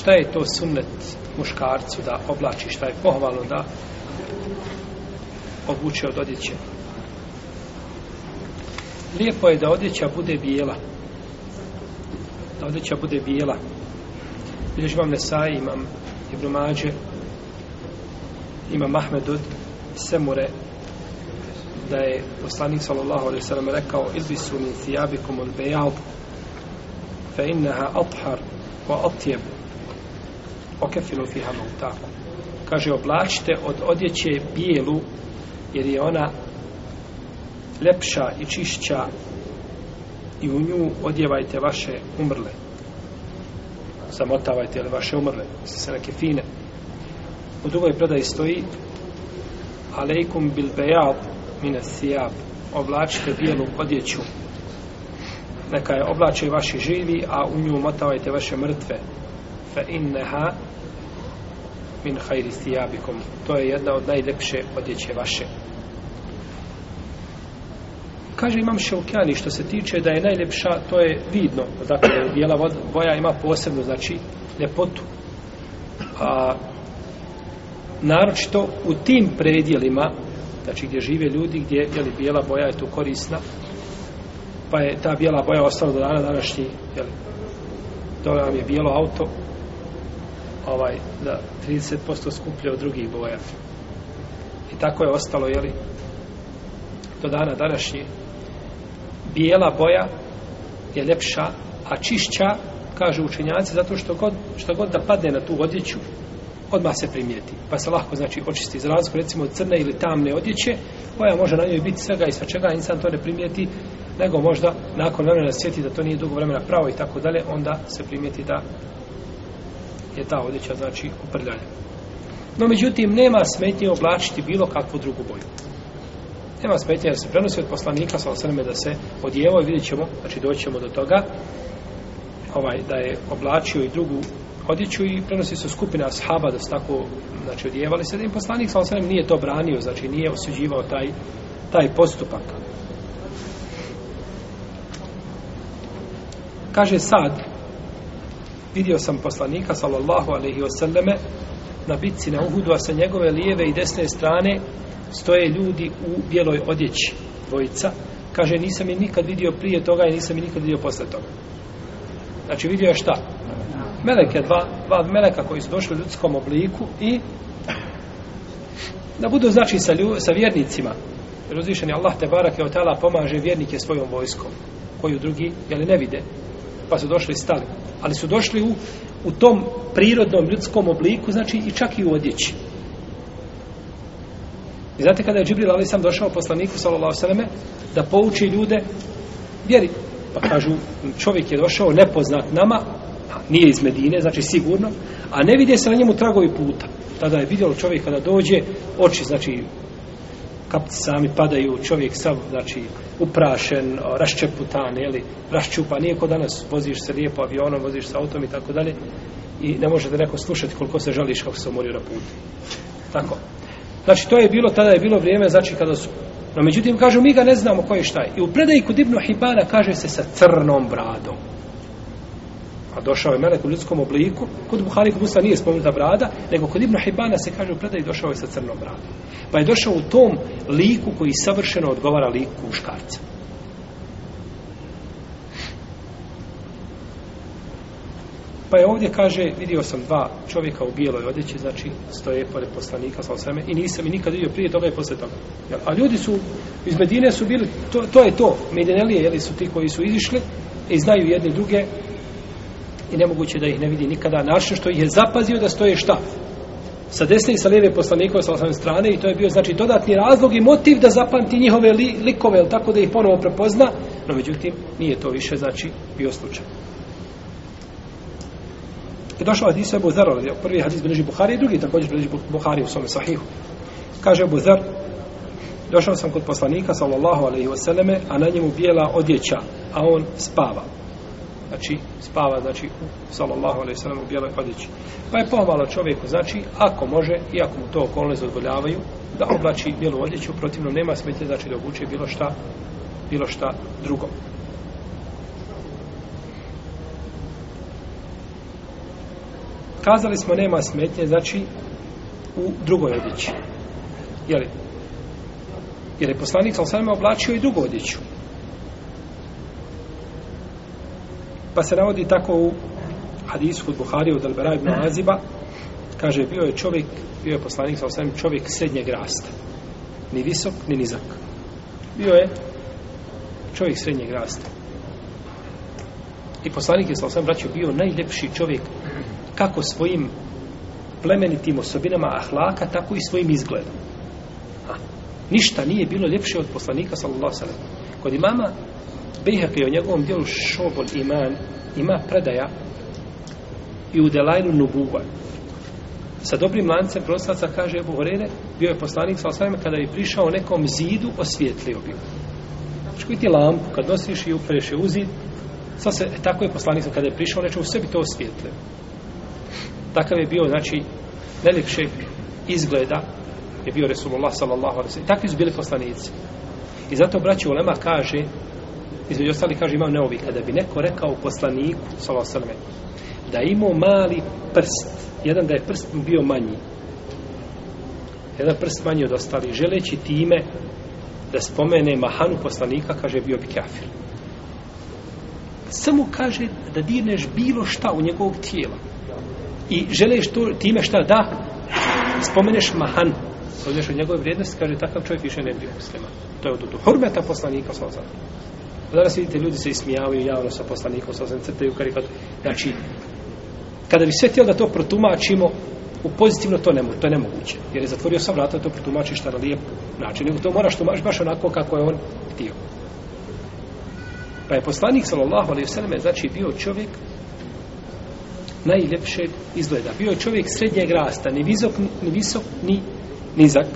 šta je to sunnet muškarcu da oblači, šta je pohvalno da obuče od odjeće. Lijepo je da odjeća bude bijela. Da odjeća bude bijela. Bilježi vam Nesaj, imam Ibn Mađe, imam Mahmedud, Semure, da je poslanik sallallahu alaihi sallam rekao izbisu min thijabikum ul bejab fe innaha athar wa atjebu okefilu fiha mautaku. Kaže, oblačite od odjeće bijelu, jer je ona lepša i čišća i u nju odjevajte vaše umrle. Zamotavajte ali vaše umrle, se se neke fine. U drugoj predaji stoji Aleikum bil bejab mine sijab oblačite bijelu odjeću neka je oblače vaši živi a u nju motavajte vaše mrtve fa inneha min hajri stijabikom. To je jedna od najlepše odjeće vaše. Kaže imam šaukjani što se tiče da je najljepša, to je vidno. Dakle, bijela boja ima posebnu, znači, ljepotu. A, naročito u tim predjelima, znači gdje žive ljudi, gdje je bijela boja je tu korisna, pa je ta bijela boja ostala do dana današnji, jeli, to nam je bijelo auto, ovaj, da 30% skuplje od drugih boja. I tako je ostalo, jeli, do dana današnje. Bijela boja je ljepša, a čišća, kažu učenjaci, zato što god, što god da padne na tu odjeću, odmah se primijeti. Pa se lahko, znači, očisti iz razliku, recimo, crne ili tamne odjeće, koja može na njoj biti svega i sva čega, insan to ne primijeti, nego možda nakon vremena sjeti da to nije dugo vremena pravo i tako dalje, onda se primijeti da je ta odjeća znači uprljanje. No međutim, nema smetnje oblačiti bilo kakvu drugu boju. Nema smetnje da se prenosi od poslanika sa osrme da se odjevo i vidjet ćemo, znači doćemo do toga ovaj, da je oblačio i drugu odjeću i prenosi se skupina ashaba da su tako znači, odjevali se. Jedin poslanik sa osrme nije to branio, znači nije osuđivao taj, taj postupak. Kaže sad, vidio sam poslanika sallallahu alaihi wasallame na bitci na Uhudu, a sa njegove lijeve i desne strane stoje ljudi u bijeloj odjeći, dvojica. Kaže, nisam je nikad vidio prije toga i nisam je nikad vidio posle toga. Znači, vidio je šta? Meleke, dva, dva meleka koji su došli u ljudskom obliku i da budu, znači, sa, lju, sa vjernicima. Jer uzvišen je Allah te barake od tala pomaže vjernike svojom vojskom koju drugi, jel ne vide, pa su došli stali. Ali su došli u, u tom prirodnom ljudskom obliku, znači i čak i u odjeći. I znate kada je Džibril Ali sam došao poslaniku, sallallahu sallame, da pouči ljude vjeri. Pa kažu, čovjek je došao nepoznat nama, pa nije iz Medine, znači sigurno, a ne vidje se na njemu tragovi puta. Tada je vidjelo čovjeka da dođe, oči, znači, kapci sami padaju, čovjek sav, znači, uprašen, raščeputan, jeli, raščupa, nije ko danas, voziš se lijepo avionom, voziš se autom i tako dalje, i ne može da neko slušati koliko se žališ kako se umorio na putu. Tako. Znači, to je bilo, tada je bilo vrijeme, znači, kada su... No, međutim, kažu, mi ga ne znamo koji šta je. I u predaji kod Ibnu Hibana kaže se sa crnom bradom. A pa došao je melek u ljudskom obliku, kod Buhari kod Musa nije spomenuta brada, nego kod Ibn Hibana se kaže u predaji došao je sa crnom bradom. Pa je došao u tom liku koji savršeno odgovara liku muškarca. Pa je ovdje, kaže, vidio sam dva čovjeka u bijeloj odjeći, znači stoje pored poslanika, sa sveme, i nisam i nikad vidio prije toga i posle toga. A ljudi su, iz Medine su bili, to, to je to, Medinelije, jeli su ti koji su izišli i znaju jedni druge, i nemoguće da ih ne vidi nikada našim što ih je zapazio da stoje šta sa desne i sa lijeve poslanikova sa osam strane i to je bio znači dodatni razlog i motiv da zapamti njihove li, likove ili tako da ih ponovo prepozna no međutim nije to više znači bio slučaj i došao je Hadis Ebu Zar prvi Hadis bliži Buhari i drugi također bliži Buhari u svome sahihu kaže Ebu Zar došao sam kod poslanika sallallahu alaihi wasallame a na njemu bijela odjeća a on spava znači spava znači u sallallahu alejhi ve sellem u bijeloj odjeći. Pa je pomalo čovjeku znači ako može i ako mu to okolnosti dozvoljavaju da oblači bijelu odjeću, protivno nema smetnje znači da obuče bilo šta bilo šta drugo. Kazali smo nema smetnje znači u drugoj odjeći. Je li? Jer je poslanik sallallahu alejhi ve sellem oblačio i drugu odjeću. Pa se navodi tako u hadisu kod Buharije od Albera ibn Aziba, kaže, bio je čovjek, bio je poslanik sa osam, čovjek srednjeg rasta. Ni visok, ni nizak. Bio je čovjek srednjeg rasta. I poslanik je sa osam, braću, bio najljepši čovjek kako svojim plemenitim osobinama ahlaka, tako i svojim izgledom. Ha. Ništa nije bilo ljepše od poslanika sallallahu alejhi ve sellem. Kod imama Bejheqi o njegovom dijelu šobol iman ima predaja i u Delajlu Nubuva. Sa dobrim lancem prostaca kaže Ebu Horene, bio je poslanik sa osvajima kada je prišao nekom zidu, osvijetlio bi. Znači koji ti lampu, kad nosiš i upreš je u zid, sa se, e, tako je poslanik kada je prišao, neće u sebi to osvijetlio. Takav je bio, znači, najljepšeg izgleda je bio Resulullah sallallahu alaihi sallam. Takvi su bili poslanici. I zato braći Ulema kaže, između ostali kaže imam neovi kada bi neko rekao poslaniku salosrme, da imao mali prst jedan da je prst bio manji jedan prst manji od ostali želeći time da spomene mahanu poslanika kaže bio bi kafir samo kaže da dirneš bilo šta u njegovog tijela i želeš to, time šta da spomeneš mahan spomeneš od njegove vrijednosti kaže takav čovjek više ne bio musliman to je od hurmeta poslanika sa ozadom Danas vidite, ljudi se ismijavaju javno sa poslanikom, sa osam crtaju karikatu. Znači, kada bi sve htio da to protumačimo, u pozitivno to ne, to je nemoguće. Jer je zatvorio sam vrata da to protumačiš na lijep način. Nego to moraš tumačiti baš onako kako je on htio. Pa je poslanik, sallallahu alaihi sallam, znači bio čovjek najljepšeg izgleda. Bio je čovjek srednjeg rasta, ni visok, ni, visok, ni nizak.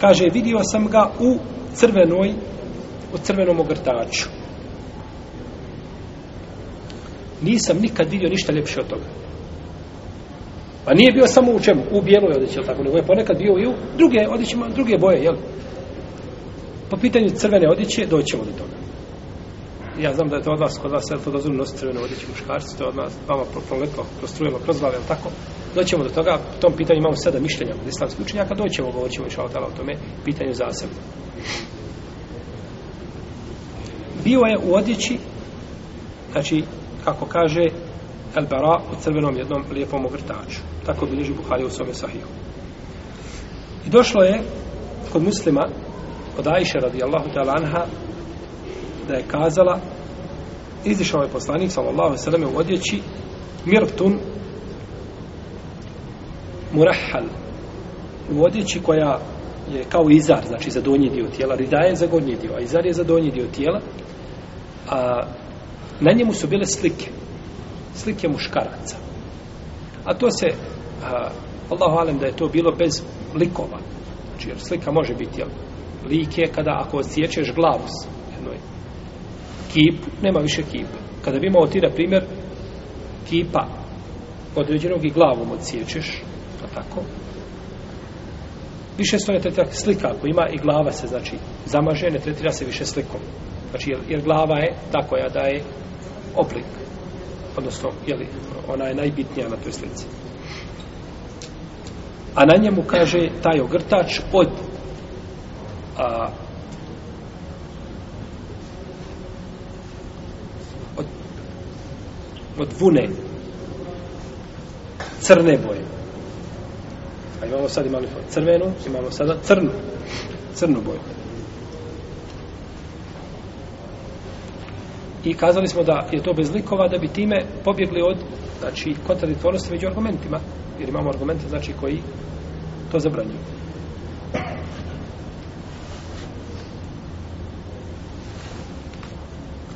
Kaže, vidio sam ga u crvenoj, u crvenom ogrtaču. nisam nikad vidio ništa ljepše od toga. Pa nije bio samo u čemu? U bijeloj odjeći, tako? Nego je ponekad bio i u druge odjeći, druge boje, jel? Po pitanju crvene odjeće, doćemo do toga. Ja znam da je to od vas, kod vas, jel to dozvoljno nositi crvene odjeće muškarci, to je od nas, vama proletlo, prostrujeno, kroz glave, jel tako? Doćemo do toga, po tom pitanju imamo sada mišljenja od islamskih učenjaka, doćemo, govorićemo išao tala o tome, pitanju zasebno. Bio je u odjeći, znači, kako kaže El Bara u crvenom jednom lijepom ogrtaču. Tako bilježi Buhari u svome sahihu. I došlo je kod muslima od Aisha radijallahu ta'ala anha da je kazala izišao je poslanik sallallahu alaihi sallam u odjeći mirtun murahal u odjeći koja je kao izar, znači za donji dio tijela, rida je za gornji dio, a izar je za donji dio tijela, a na njemu su bile slike slike muškaraca a to se a, Allahu alem da je to bilo bez likova znači jer slika može biti jel, like kada ako odsjećeš glavu jednoj kip, nema više kipa kada bi imao ti na primjer kipa određenog i glavom odsjećeš pa tako više se to ne tretira slika ako ima i glava se znači zamažene tretira se više slikom Znači, jer, jer glava je ta koja daje oblik. Odnosno, jel, ona je najbitnija na toj slici. A na njemu kaže taj ogrtač od a, od, od vune crne boje. A imamo sad imali crvenu, imamo sada crnu, crnu boju. I kazali smo da je to bez likova da bi time pobjegli od znači kontradiktornosti među argumentima, jer imamo argumente znači koji to zabranjuju.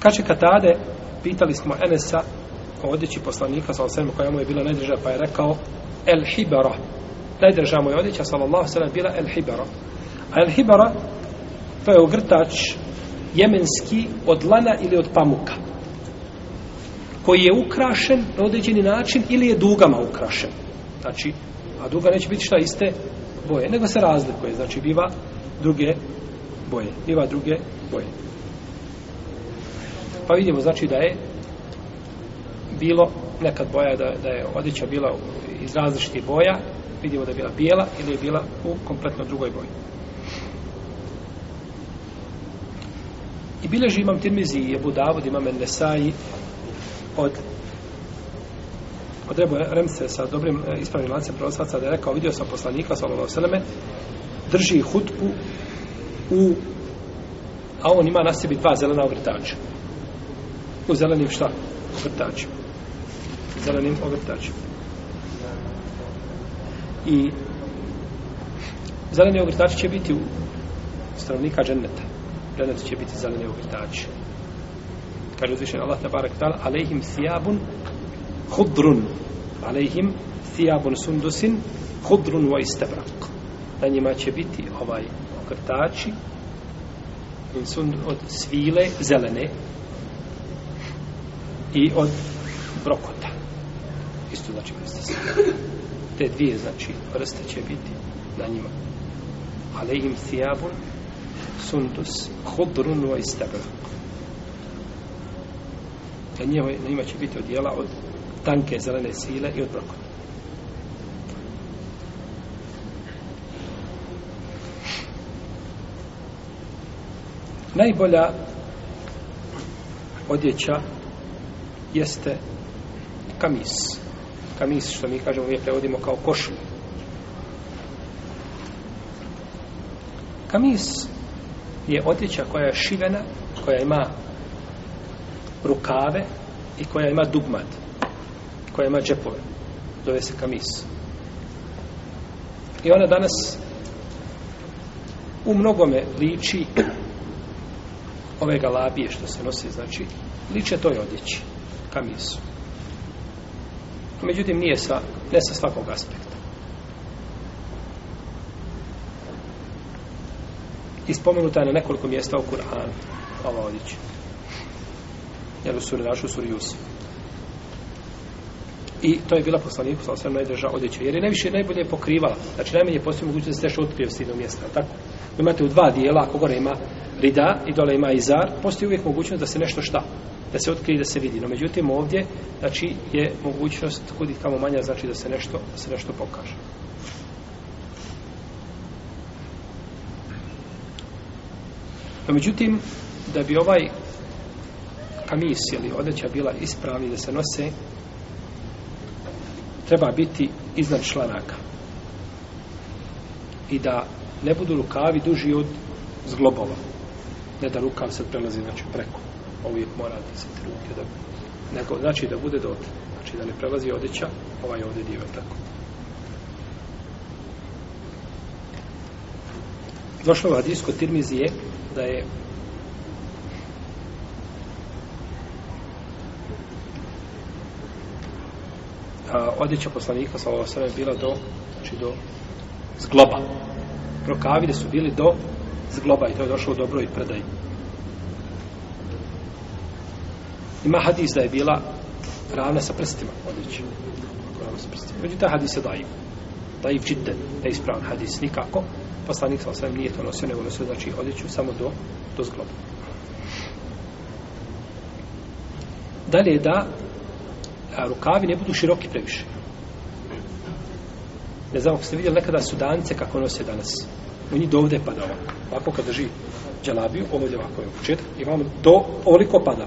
Kaže Katade, pitali smo Enesa, odjeći poslanika, sa osvrme koja mu je bila najdrža, pa je rekao El Hibara. Najdrža mu je odjeća, sallallahu sallam, bila El Hibara. A El Hibara, to je ogrtač jemenski od lana ili od pamuka koji je ukrašen na određeni način ili je dugama ukrašen znači, a duga neće biti šta iste boje, nego se razlikuje znači biva druge boje biva druge boje pa vidimo znači da je bilo nekad boja da, da je odjeća bila iz različitih boja vidimo da je bila bijela ili je bila u kompletno drugoj boji I bileži imam Tirmizi i Ebu Davud, imam Endesaj od od Rebu Remse sa dobrim e, ispravnim lancem prosaca da je rekao, vidio sam poslanika Salomo Seleme, drži hutbu u a on ima na sebi dva zelena ogrtača. U zelenim šta? Ogrtačima. Zelenim ogrtačima. I zeleni ogrtači će biti u stanovnika dženneta dženet će biti zeleni okitači. Kaže uzvišen Allah tabarak tal, alejhim sijabun hudrun, alejhim sijabun sundusin hudrun wa istabrak. Na njima će biti ovaj okrtači i sund od svile zelene i od brokota. Isto znači vrste Te dvije znači vrste će biti na njima. Alejhim sijabun sundus hodrun wa istabrak. Na, njihoj, na njima će biti odjela od tanke zelene sile i od brokoli. Najbolja odjeća jeste kamis. Kamis, što mi kažemo, mi je prevodimo kao košulj. Kamis je odjeća koja je šivena, koja ima rukave i koja ima dugmat, koja ima džepove, zove se kamis. I ona danas u mnogome liči ove galabije što se nosi, znači, liče toj odjeći, kamisu. Međutim, nije sa, ne sa svakog aspekta. i spomenuta je na nekoliko mjesta u Kur'anu. Ova odjeća. Jer u suri našu, suri Jusuf. I to je bila poslanik, poslala sve najdrža odjeća. Jer je najviše najbolje pokrivala. Znači najmanje postoji mogućnost da se tešno otpije u sredinu mjesta. Tako? Imate u dva dijela, ako gore ima rida i dole ima izar, postoji uvijek mogućnost da se nešto šta da se otkrije da se vidi. No, međutim, ovdje, znači, je mogućnost kudi kamo manja, znači da se nešto, da se nešto pokaže. No, pa međutim, da bi ovaj kamis ili odeća bila ispravna da se nose, treba biti iznad članaka. I da ne budu rukavi duži od zglobova. Ne da rukav se prelazi znači, preko. Uvijek morate se truke da Nego, znači da bude dot. Znači da ne prelazi odeća, ovaj ovdje dio tako. Došlo u hadijsko tirmizije, da je a, odjeća poslanika sa ovo sve bila do, znači do zgloba. Rokavide su bili do zgloba i to je došlo u dobroj predaj. Ima hadis da je bila ravna sa prstima odjeća. Ravna sa prstima. Međutim, hadis je daiv. Daiv čitten. Ne ispravan hadis nikako poslanik sa osvijem nije to nosio, nego nosio, znači, odjeću samo do, do zgloba. Dalje je da a, rukavi ne budu široki previše. Ne znam, ako ste vidjeli nekada sudance kako nose danas. Oni do ovde pada ovako. Ovako kad drži djelabiju, ovo je ovako je učet. I vam do ovoliko pada.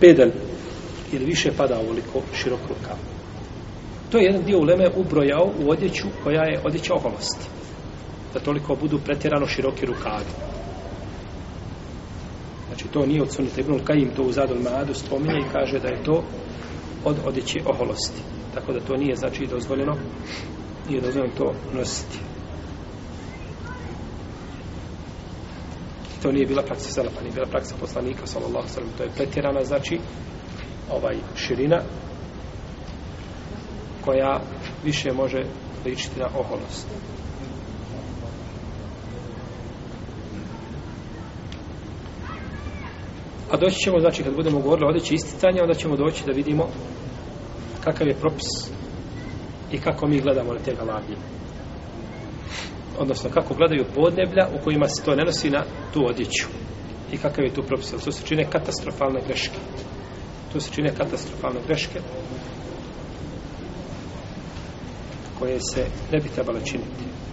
Pedal. Ili više pada ovoliko širok rukav. To je jedan dio uleme ubrojao u odjeću koja je odjeća oholosti da toliko budu pretjerano široki rukavi. Znači, to nije od sunnita. Ibn Kajim to u Zadol Maadu spominje i kaže da je to od odeće oholosti. Tako da to nije, znači, dozvoljeno, nije dozvoljeno to nositi. to nije bila praksa selefa, nije bila praksa poslanika sallallahu sallam, to je pretjerana znači ovaj širina koja više može ličiti na oholost. A doći ćemo, znači, kad budemo govorili o odeći isticanja, onda ćemo doći da vidimo kakav je propis i kako mi gledamo na te galabije. Odnosno, kako gledaju podneblja u kojima se to ne nosi na tu odjeću. I kakav je tu propis. To se čine katastrofalne greške. To se čine katastrofalne greške koje se ne bi trebalo činiti.